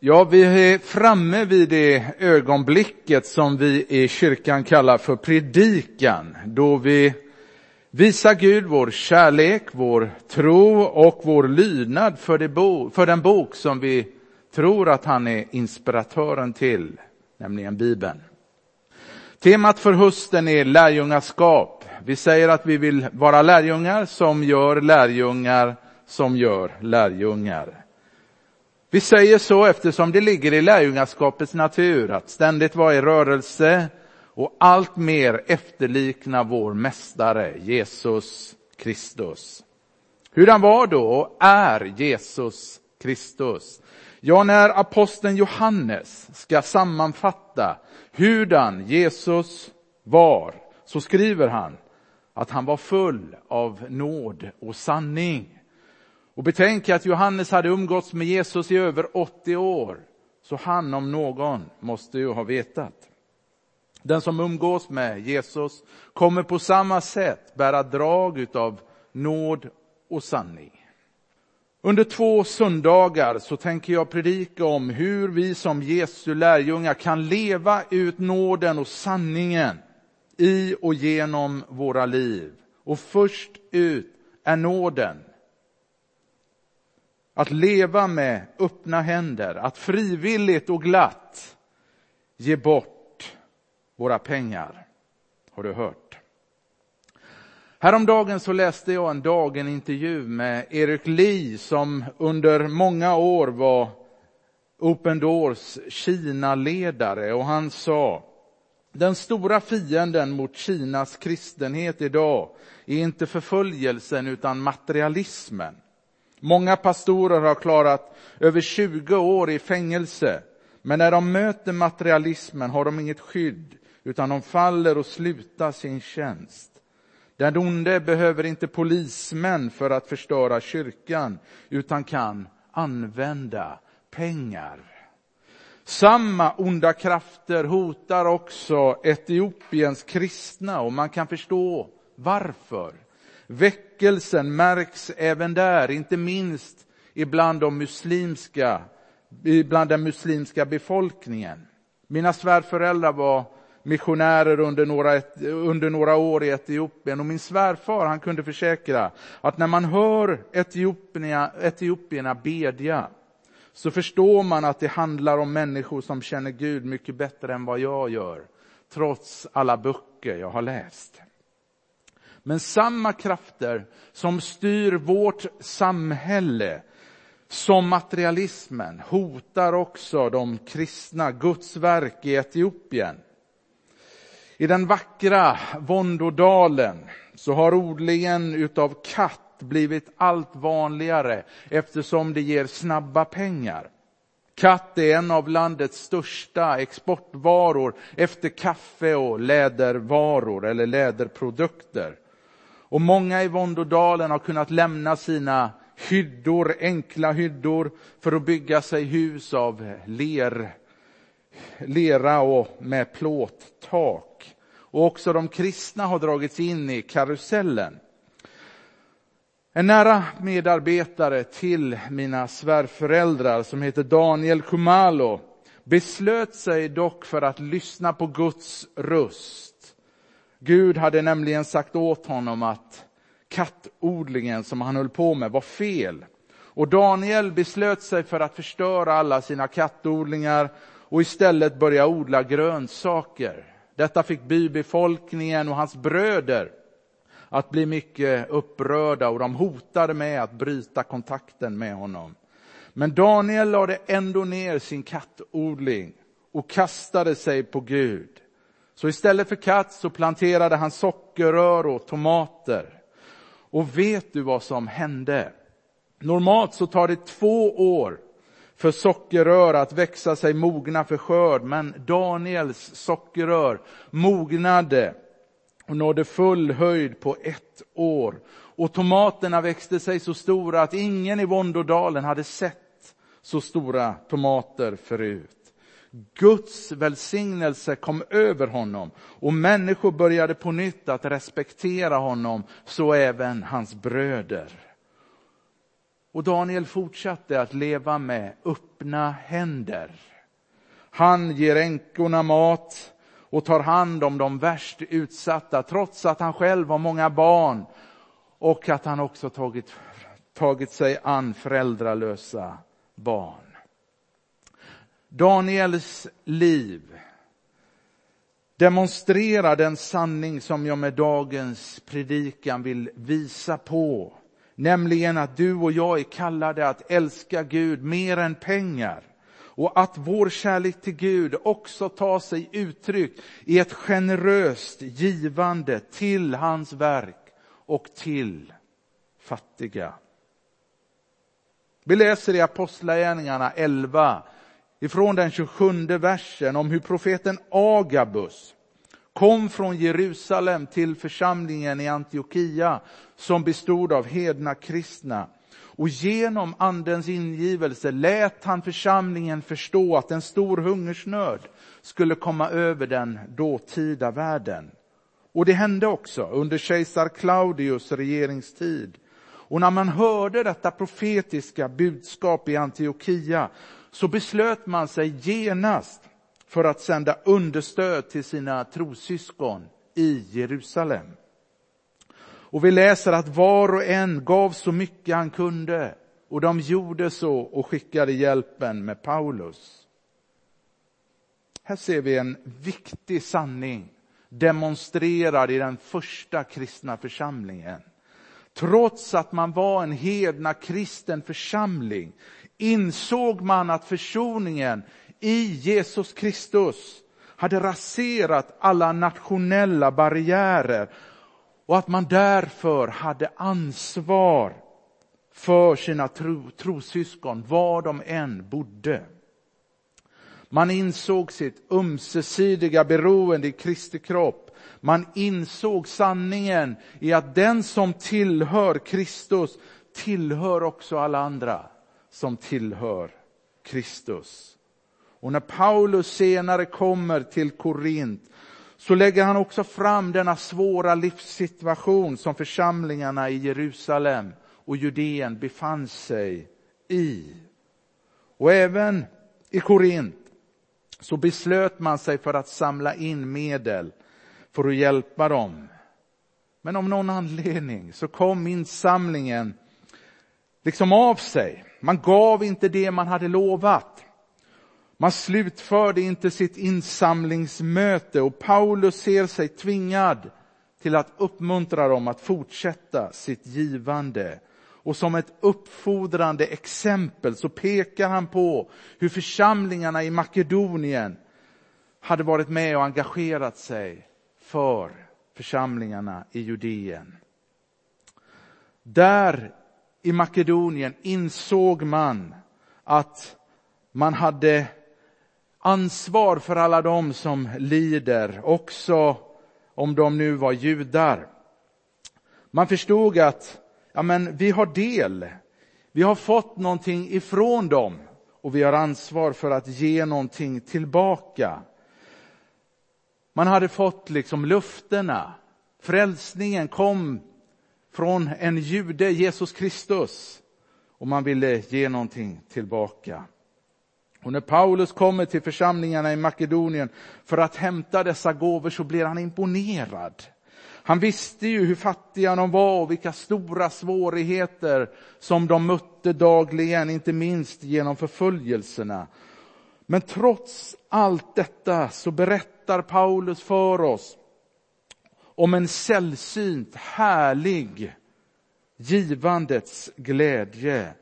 Ja, vi är framme vid det ögonblicket som vi i kyrkan kallar för predikan, då vi visar Gud vår kärlek, vår tro och vår lydnad för, bo, för den bok som vi tror att han är inspiratören till, nämligen Bibeln. Temat för hösten är lärjungaskap. Vi säger att vi vill vara lärjungar som gör lärjungar som gör lärjungar. Vi säger så eftersom det ligger i lärjungaskapets natur att ständigt vara i rörelse och allt mer efterlikna vår mästare Jesus Kristus. Hur han var då och är Jesus Kristus. Ja, när aposteln Johannes ska sammanfatta hurdan Jesus var, så skriver han att han var full av nåd och sanning. Och betänk att Johannes hade umgåtts med Jesus i över 80 år. Så han om någon måste ju ha vetat. Den som umgås med Jesus kommer på samma sätt bära drag utav nåd och sanning. Under två söndagar så tänker jag predika om hur vi som Jesu lärjungar kan leva ut nåden och sanningen i och genom våra liv. Och först ut är nåden att leva med öppna händer, att frivilligt och glatt ge bort våra pengar. Har du hört? Häromdagen så läste jag en dag en intervju med Erik Lee som under många år var Open Doors Kina-ledare och han sa den stora fienden mot Kinas kristenhet idag är inte förföljelsen utan materialismen. Många pastorer har klarat över 20 år i fängelse, men när de möter materialismen har de inget skydd, utan de faller och slutar sin tjänst. Den onde behöver inte polismän för att förstöra kyrkan, utan kan använda pengar. Samma onda krafter hotar också Etiopiens kristna och man kan förstå varför. Väckelsen märks även där, inte minst ibland, de muslimska, ibland den muslimska befolkningen. Mina svärföräldrar var missionärer under några, under några år i Etiopien och min svärfar han kunde försäkra att när man hör etiopierna, etiopierna bedja så förstår man att det handlar om människor som känner Gud mycket bättre än vad jag gör, trots alla böcker jag har läst. Men samma krafter som styr vårt samhälle som materialismen hotar också de kristna Guds verk i Etiopien. I den vackra Vondodalen så har odlingen utav katt blivit allt vanligare eftersom det ger snabba pengar. Katt är en av landets största exportvaror efter kaffe och lädervaror eller läderprodukter. Och många i Vondodalen har kunnat lämna sina hyddor, enkla hyddor, för att bygga sig hus av ler, lera och med plåttak. Och också de kristna har dragits in i karusellen. En nära medarbetare till mina svärföräldrar som heter Daniel Kumalo beslöt sig dock för att lyssna på Guds röst Gud hade nämligen sagt åt honom att kattodlingen som han höll på med var fel. Och Daniel beslöt sig för att förstöra alla sina kattodlingar och istället börja odla grönsaker. Detta fick bybefolkningen och hans bröder att bli mycket upprörda och de hotade med att bryta kontakten med honom. Men Daniel lade ändå ner sin kattodling och kastade sig på Gud. Så istället för katt så planterade han sockerrör och tomater. Och vet du vad som hände? Normalt så tar det två år för sockerrör att växa sig mogna för skörd, men Daniels sockerrör mognade och nådde full höjd på ett år. Och tomaterna växte sig så stora att ingen i Vondodalen hade sett så stora tomater förut. Guds välsignelse kom över honom och människor började på nytt att respektera honom, så även hans bröder. Och Daniel fortsatte att leva med öppna händer. Han ger änkorna mat och tar hand om de värst utsatta trots att han själv har många barn och att han också tagit, tagit sig an föräldralösa barn. Daniels liv demonstrerar den sanning som jag med dagens predikan vill visa på. Nämligen att du och jag är kallade att älska Gud mer än pengar och att vår kärlek till Gud också tar sig uttryck i ett generöst givande till hans verk och till fattiga. Vi läser i Apostlagärningarna 11 ifrån den 27 versen om hur profeten Agabus kom från Jerusalem till församlingen i Antiochia som bestod av hedna kristna. Och genom andens ingivelse lät han församlingen förstå att en stor hungersnöd skulle komma över den dåtida världen. Och det hände också under kejsar Claudius regeringstid. Och när man hörde detta profetiska budskap i Antiochia så beslöt man sig genast för att sända understöd till sina trossyskon i Jerusalem. Och vi läser att var och en gav så mycket han kunde och de gjorde så och skickade hjälpen med Paulus. Här ser vi en viktig sanning demonstrerad i den första kristna församlingen. Trots att man var en hedna kristen församling insåg man att försoningen i Jesus Kristus hade raserat alla nationella barriärer och att man därför hade ansvar för sina tro, trosyskon var de än bodde. Man insåg sitt ömsesidiga beroende i Kristi kropp. Man insåg sanningen i att den som tillhör Kristus tillhör också alla andra som tillhör Kristus. Och när Paulus senare kommer till Korint så lägger han också fram denna svåra livssituation som församlingarna i Jerusalem och Judeen befann sig i. Och även i Korint så beslöt man sig för att samla in medel för att hjälpa dem. Men av någon anledning så kom insamlingen liksom av sig. Man gav inte det man hade lovat. Man slutförde inte sitt insamlingsmöte och Paulus ser sig tvingad till att uppmuntra dem att fortsätta sitt givande. Och som ett uppfordrande exempel så pekar han på hur församlingarna i Makedonien hade varit med och engagerat sig för församlingarna i Judeen. Där i Makedonien insåg man att man hade ansvar för alla de som lider, också om de nu var judar. Man förstod att ja, men vi har del, vi har fått någonting ifrån dem och vi har ansvar för att ge någonting tillbaka. Man hade fått liksom luftena, frälsningen kom från en jude, Jesus Kristus, och man ville ge någonting tillbaka. Och när Paulus kommer till församlingarna i Makedonien för att hämta dessa gåvor så blir han imponerad. Han visste ju hur fattiga de var och vilka stora svårigheter som de mötte dagligen, inte minst genom förföljelserna. Men trots allt detta så berättar Paulus för oss om en sällsynt härlig givandets glädje.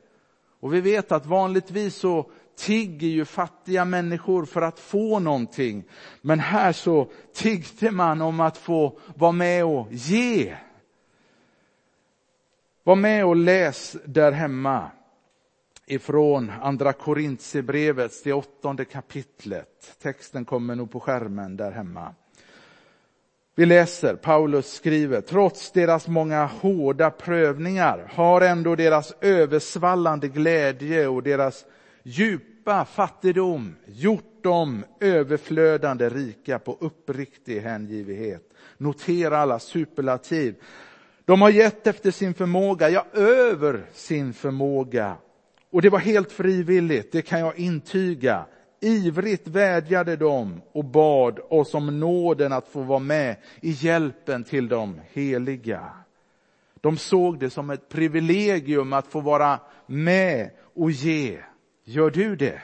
Och vi vet att vanligtvis så tigger ju fattiga människor för att få någonting. Men här så tiggde man om att få vara med och ge. Var med och läs där hemma ifrån andra Korintierbrevets, det åttonde kapitlet. Texten kommer nog på skärmen där hemma. Vi läser, Paulus skriver, trots deras många hårda prövningar har ändå deras översvallande glädje och deras djupa fattigdom gjort dem överflödande rika på uppriktig hängivighet. Notera alla superlativ. De har gett efter sin förmåga, ja över sin förmåga. Och det var helt frivilligt, det kan jag intyga. Ivrigt vädjade de och bad oss om nåden att få vara med i hjälpen till de heliga. De såg det som ett privilegium att få vara med och ge. Gör du det?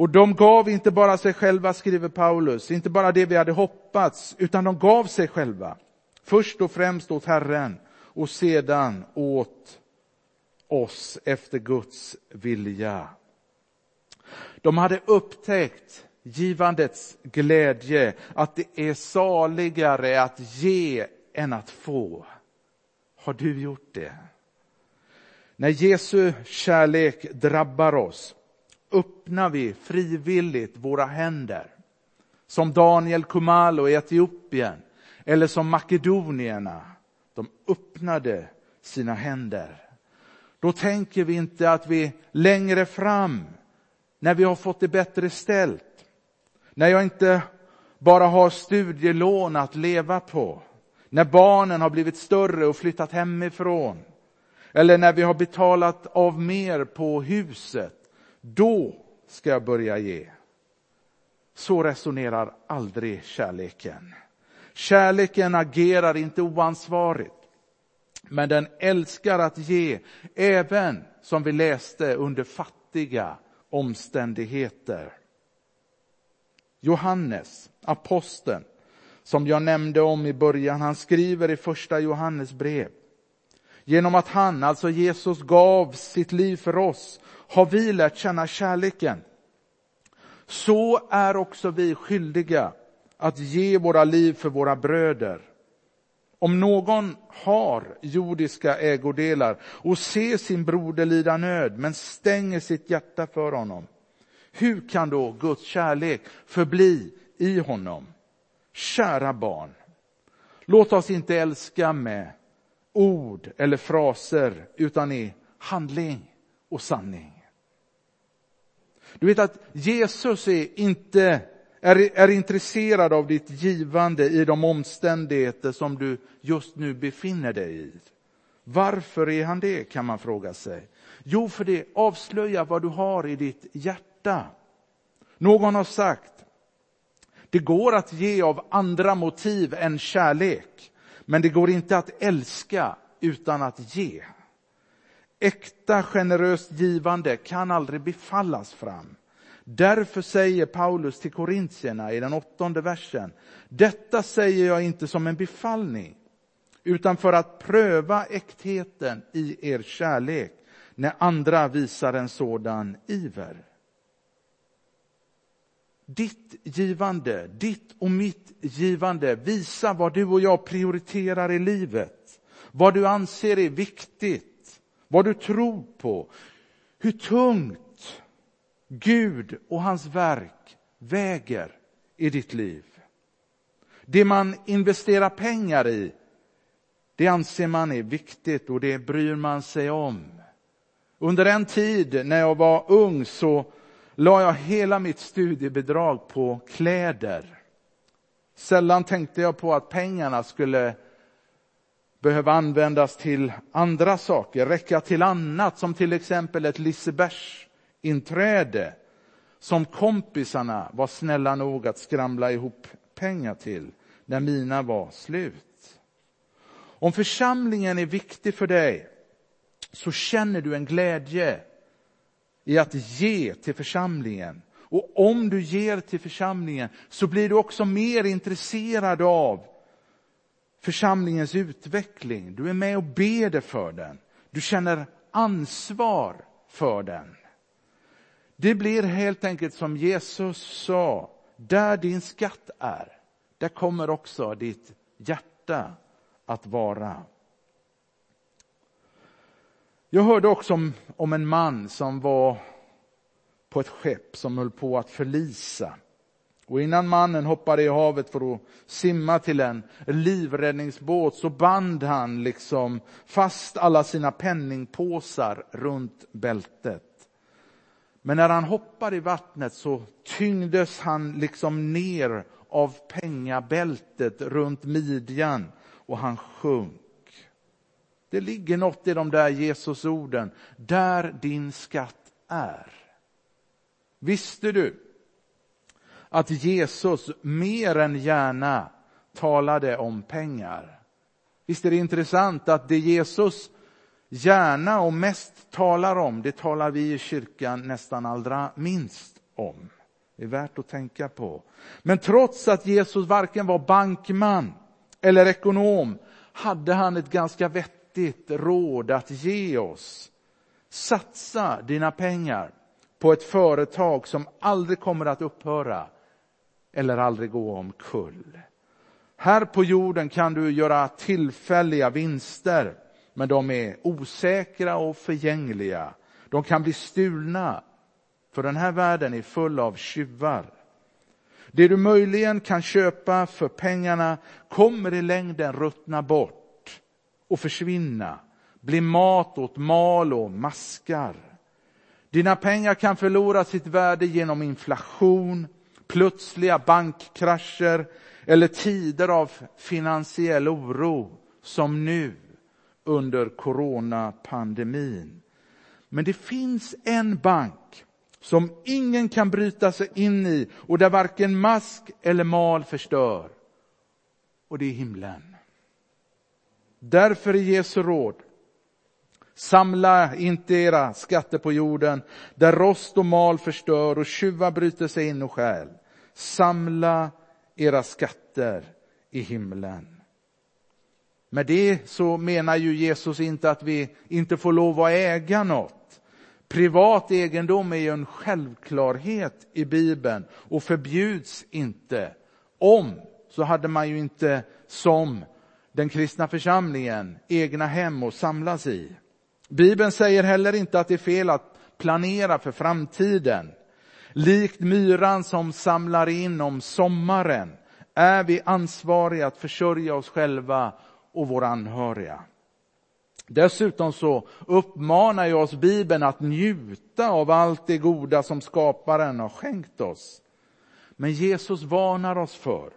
Och de gav inte bara sig själva, skriver Paulus, inte bara det vi hade hoppats, utan de gav sig själva. Först och främst åt Herren och sedan åt oss efter Guds vilja. De hade upptäckt givandets glädje, att det är saligare att ge än att få. Har du gjort det? När Jesu kärlek drabbar oss öppnar vi frivilligt våra händer. Som Daniel Kumalo i Etiopien eller som makedonierna. De öppnade sina händer. Då tänker vi inte att vi längre fram, när vi har fått det bättre ställt, när jag inte bara har studielån att leva på, när barnen har blivit större och flyttat hemifrån, eller när vi har betalat av mer på huset, då ska jag börja ge. Så resonerar aldrig kärleken. Kärleken agerar inte oansvarigt, men den älskar att ge, även som vi läste under fattiga omständigheter. Johannes, aposteln, som jag nämnde om i början, han skriver i första Johannes brev. Genom att han, alltså Jesus, gav sitt liv för oss har vi lärt känna kärleken. Så är också vi skyldiga att ge våra liv för våra bröder. Om någon har jordiska ägodelar och ser sin broder lida nöd men stänger sitt hjärta för honom, hur kan då Guds kärlek förbli i honom? Kära barn, låt oss inte älska med ord eller fraser utan i handling och sanning. Du vet att Jesus är inte är, är intresserad av ditt givande i de omständigheter som du just nu befinner dig i. Varför är han det, kan man fråga sig. Jo, för det avslöjar vad du har i ditt hjärta. Någon har sagt, det går att ge av andra motiv än kärlek, men det går inte att älska utan att ge. Äkta generöst givande kan aldrig befallas fram. Därför säger Paulus till korintierna i den åttonde versen, detta säger jag inte som en befallning, utan för att pröva äktheten i er kärlek när andra visar en sådan iver. Ditt givande, ditt och mitt givande visar vad du och jag prioriterar i livet, vad du anser är viktigt, vad du tror på, hur tungt Gud och hans verk väger i ditt liv. Det man investerar pengar i, det anser man är viktigt och det bryr man sig om. Under en tid när jag var ung så la jag hela mitt studiebidrag på kläder. Sällan tänkte jag på att pengarna skulle behöva användas till andra saker, räcka till annat som till exempel ett Lisebergs inträde som kompisarna var snälla nog att skramla ihop pengar till när mina var slut. Om församlingen är viktig för dig så känner du en glädje i att ge till församlingen. Och om du ger till församlingen så blir du också mer intresserad av församlingens utveckling. Du är med och ber för den. Du känner ansvar för den. Det blir helt enkelt som Jesus sa, där din skatt är, där kommer också ditt hjärta att vara. Jag hörde också om, om en man som var på ett skepp som höll på att förlisa. Och innan mannen hoppade i havet för att simma till en livräddningsbåt så band han liksom fast alla sina penningpåsar runt bältet. Men när han hoppade i vattnet så tyngdes han liksom ner av pengabältet runt midjan och han sjönk. Det ligger något i de där Jesusorden, där din skatt är. Visste du att Jesus mer än gärna talade om pengar? Visst är det intressant att det Jesus gärna och mest talar om, det talar vi i kyrkan nästan allra minst om. Det är värt att tänka på. Men trots att Jesus varken var bankman eller ekonom hade han ett ganska vettigt råd att ge oss. Satsa dina pengar på ett företag som aldrig kommer att upphöra eller aldrig gå omkull. Här på jorden kan du göra tillfälliga vinster, men de är osäkra och förgängliga. De kan bli stulna, för den här världen är full av tjuvar. Det du möjligen kan köpa för pengarna kommer i längden ruttna bort och försvinna, bli mat åt mal och maskar. Dina pengar kan förlora sitt värde genom inflation, plötsliga bankkrascher eller tider av finansiell oro som nu under coronapandemin. Men det finns en bank som ingen kan bryta sig in i och där varken mask eller mal förstör. Och det är himlen. Därför är Jesu råd, samla inte era skatter på jorden där rost och mal förstör och tjuvar bryter sig in och stjäl. Samla era skatter i himlen. Med det så menar ju Jesus inte att vi inte får lov att äga något. Privat egendom är ju en självklarhet i Bibeln och förbjuds inte. Om så hade man ju inte som den kristna församlingen egna hem att samlas i. Bibeln säger heller inte att det är fel att planera för framtiden. Likt myran som samlar in om sommaren är vi ansvariga att försörja oss själva och våra anhöriga. Dessutom så uppmanar ju oss Bibeln att njuta av allt det goda som skaparen har skänkt oss. Men Jesus varnar oss för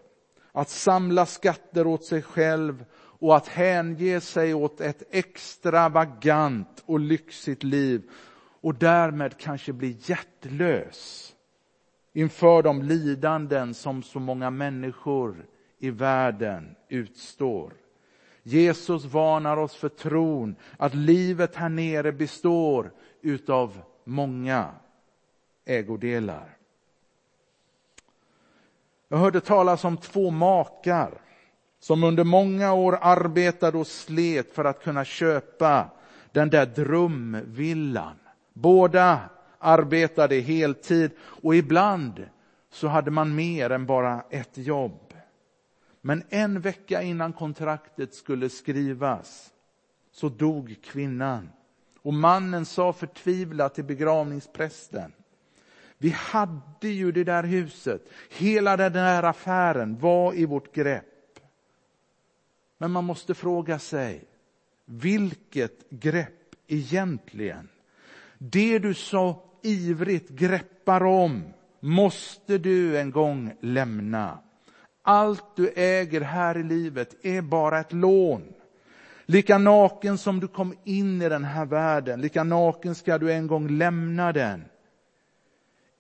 att samla skatter åt sig själv och att hänge sig åt ett extravagant och lyxigt liv och därmed kanske bli hjärtlös inför de lidanden som så många människor i världen utstår. Jesus varnar oss för tron att livet här nere består utav många ägodelar. Jag hörde talas om två makar som under många år arbetade och slet för att kunna köpa den där drömvillan. Båda arbetade heltid och ibland så hade man mer än bara ett jobb. Men en vecka innan kontraktet skulle skrivas så dog kvinnan. Och mannen sa förtvivlat till begravningsprästen. Vi hade ju det där huset, hela den där affären var i vårt grepp. Men man måste fråga sig, vilket grepp egentligen? Det du så ivrigt greppar om måste du en gång lämna. Allt du äger här i livet är bara ett lån. Lika naken som du kom in i den här världen, lika naken ska du en gång lämna den.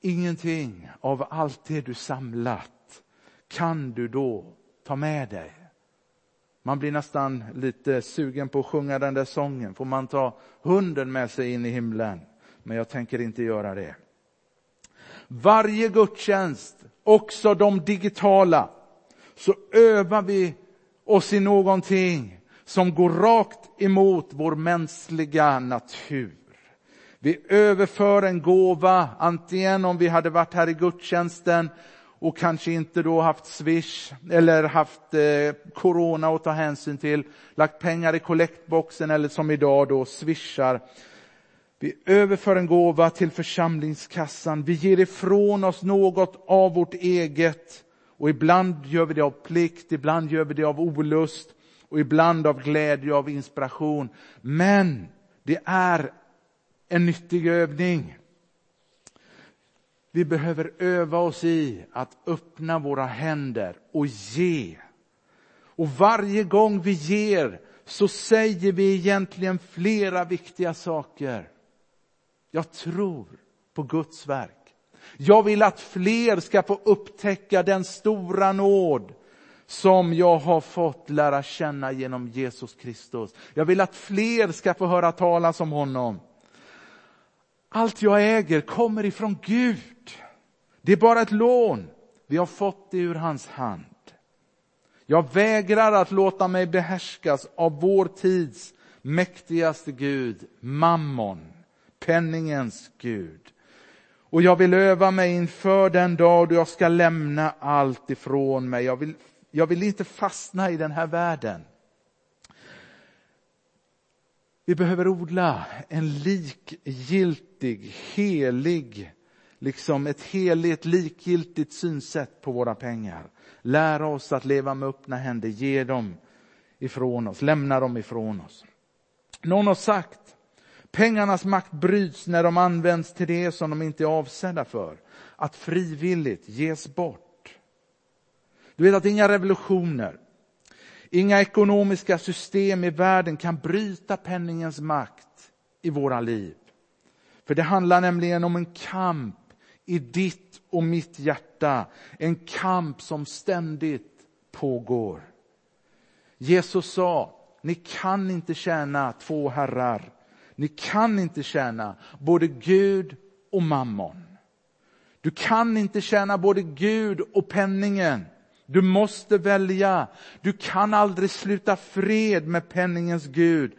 Ingenting av allt det du samlat kan du då ta med dig. Man blir nästan lite sugen på att sjunga den där sången. Får man ta hunden med sig in i himlen? Men jag tänker inte göra det. Varje gudstjänst, också de digitala, så övar vi oss i någonting som går rakt emot vår mänskliga natur. Vi överför en gåva, antingen om vi hade varit här i gudstjänsten och kanske inte då haft swish eller haft eh, corona att ta hänsyn till, lagt pengar i kollektboxen eller som idag då swishar. Vi överför en gåva till församlingskassan. Vi ger ifrån oss något av vårt eget och ibland gör vi det av plikt, ibland gör vi det av olust och ibland av glädje och av inspiration. Men det är en nyttig övning. Vi behöver öva oss i att öppna våra händer och ge. Och varje gång vi ger så säger vi egentligen flera viktiga saker. Jag tror på Guds verk. Jag vill att fler ska få upptäcka den stora nåd som jag har fått lära känna genom Jesus Kristus. Jag vill att fler ska få höra talas om honom. Allt jag äger kommer ifrån Gud. Det är bara ett lån. Vi har fått det ur hans hand. Jag vägrar att låta mig behärskas av vår tids mäktigaste Gud, mammon, penningens Gud. Och jag vill öva mig inför den dag då jag ska lämna allt ifrån mig. Jag vill, jag vill inte fastna i den här världen. Vi behöver odla en likgiltig, helig, liksom ett heligt, likgiltigt synsätt på våra pengar. Lära oss att leva med öppna händer, ge dem ifrån oss, lämna dem ifrån oss. Någon har sagt, pengarnas makt bryts när de används till det som de inte är avsedda för. Att frivilligt ges bort. Du vet att inga revolutioner, inga ekonomiska system i världen kan bryta penningens makt i våra liv. För det handlar nämligen om en kamp i ditt och mitt hjärta. En kamp som ständigt pågår. Jesus sa, ni kan inte tjäna två herrar. Ni kan inte tjäna både Gud och mammon. Du kan inte tjäna både Gud och penningen. Du måste välja. Du kan aldrig sluta fred med penningens Gud.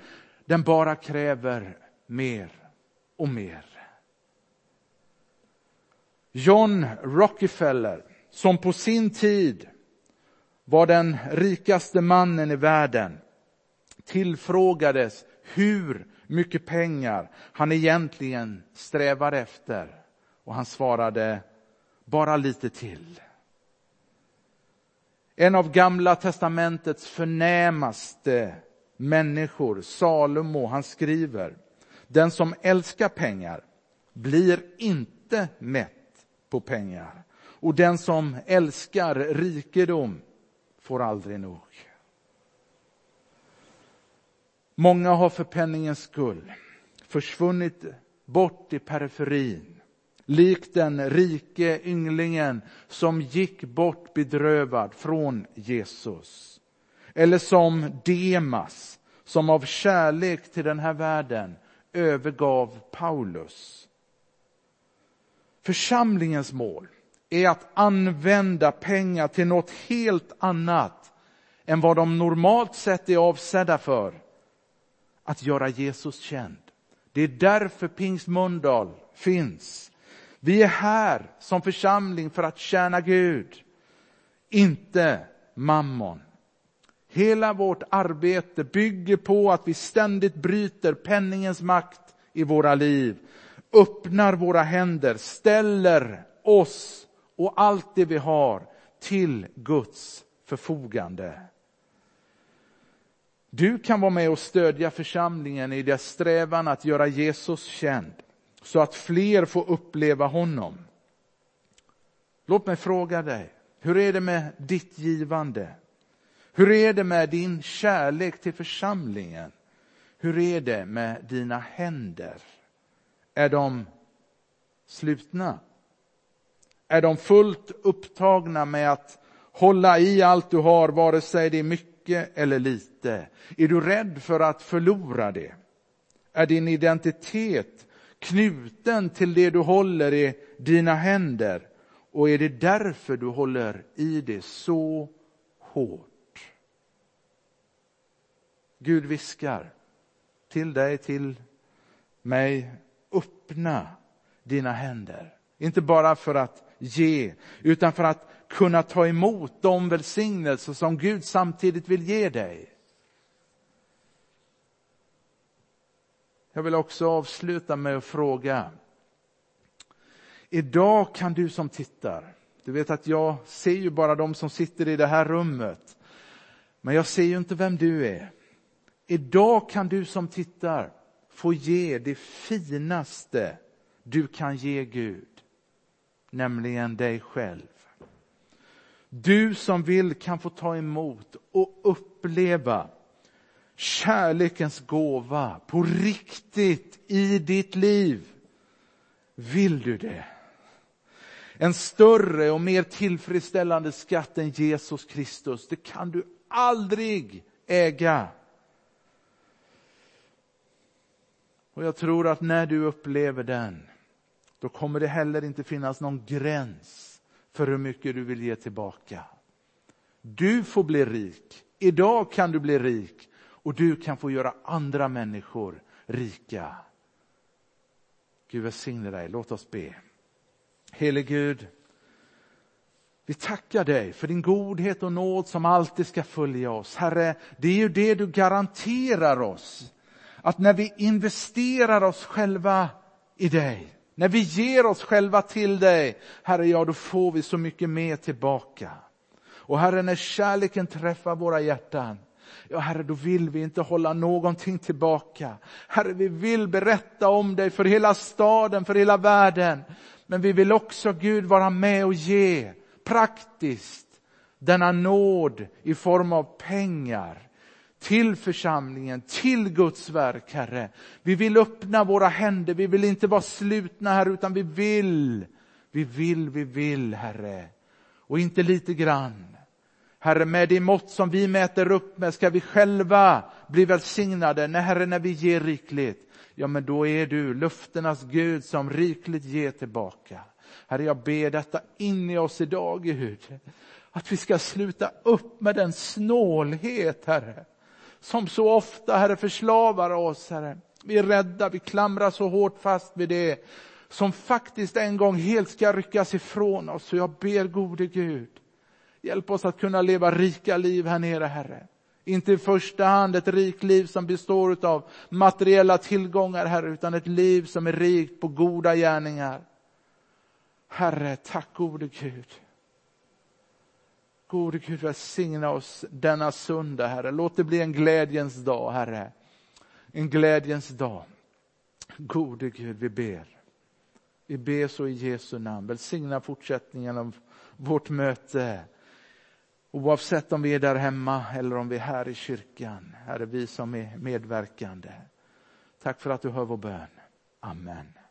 Den bara kräver mer och mer. John Rockefeller, som på sin tid var den rikaste mannen i världen, tillfrågades hur mycket pengar han egentligen strävar efter. Och han svarade, bara lite till. En av Gamla testamentets förnämaste människor, Salomo, han skriver, den som älskar pengar blir inte mätt på pengar. Och den som älskar rikedom får aldrig nog. Många har för penningens skull försvunnit bort i periferin. Likt den rike ynglingen som gick bort bedrövad från Jesus. Eller som Demas som av kärlek till den här världen övergav Paulus. Församlingens mål är att använda pengar till något helt annat än vad de normalt sett är avsedda för. Att göra Jesus känd. Det är därför Pingst Mölndal finns. Vi är här som församling för att tjäna Gud, inte mammon. Hela vårt arbete bygger på att vi ständigt bryter penningens makt i våra liv öppnar våra händer, ställer oss och allt det vi har till Guds förfogande. Du kan vara med och stödja församlingen i dess strävan att göra Jesus känd, så att fler får uppleva honom. Låt mig fråga dig, hur är det med ditt givande? Hur är det med din kärlek till församlingen? Hur är det med dina händer? Är de slutna? Är de fullt upptagna med att hålla i allt du har, vare sig det är mycket eller lite? Är du rädd för att förlora det? Är din identitet knuten till det du håller i dina händer? Och är det därför du håller i det så hårt? Gud viskar till dig, till mig, öppna dina händer. Inte bara för att ge, utan för att kunna ta emot de välsignelser som Gud samtidigt vill ge dig. Jag vill också avsluta med att fråga. Idag kan du som tittar, du vet att jag ser ju bara de som sitter i det här rummet, men jag ser ju inte vem du är. Idag kan du som tittar få ge det finaste du kan ge Gud, nämligen dig själv. Du som vill kan få ta emot och uppleva kärlekens gåva på riktigt i ditt liv. Vill du det? En större och mer tillfredsställande skatt än Jesus Kristus, det kan du aldrig äga. Och jag tror att när du upplever den, då kommer det heller inte finnas någon gräns för hur mycket du vill ge tillbaka. Du får bli rik. Idag kan du bli rik och du kan få göra andra människor rika. Gud välsigne dig. Låt oss be. Helige Gud, vi tackar dig för din godhet och nåd som alltid ska följa oss. Herre, det är ju det du garanterar oss. Att när vi investerar oss själva i dig, när vi ger oss själva till dig, Herre, ja då får vi så mycket mer tillbaka. Och Herre, när kärleken träffar våra hjärtan, ja Herre, då vill vi inte hålla någonting tillbaka. Herre, vi vill berätta om dig för hela staden, för hela världen. Men vi vill också, Gud, vara med och ge praktiskt denna nåd i form av pengar till församlingen, till Guds verk, Herre. Vi vill öppna våra händer, vi vill inte vara slutna här, utan vi vill, vi vill, vi vill, Herre. Och inte lite grann. Herre, med det mått som vi mäter upp med ska vi själva bli välsignade. Nej, Herre, när vi ger rikligt, ja men då är du löftenas Gud som rikligt ger tillbaka. Herre, jag ber detta in i oss idag, Gud. Att vi ska sluta upp med den snålhet, Herre, som så ofta, Herre, förslavar oss, Herre. Vi är rädda, vi klamrar så hårt fast vid det som faktiskt en gång helt ska ryckas ifrån oss. Så jag ber gode Gud, hjälp oss att kunna leva rika liv här nere, Herre. Inte i första hand ett rikt liv som består av materiella tillgångar, Herre, utan ett liv som är rikt på goda gärningar. Herre, tack gode Gud. Gode Gud, välsigna oss denna söndag, Herre. Låt det bli en glädjens dag, Herre. En glädjens dag. Gode Gud, vi ber. Vi ber så i Jesu namn. Välsigna fortsättningen av vårt möte. Oavsett om vi är där hemma eller om vi är här i kyrkan. Herre, vi som är medverkande. Tack för att du hör vår bön. Amen.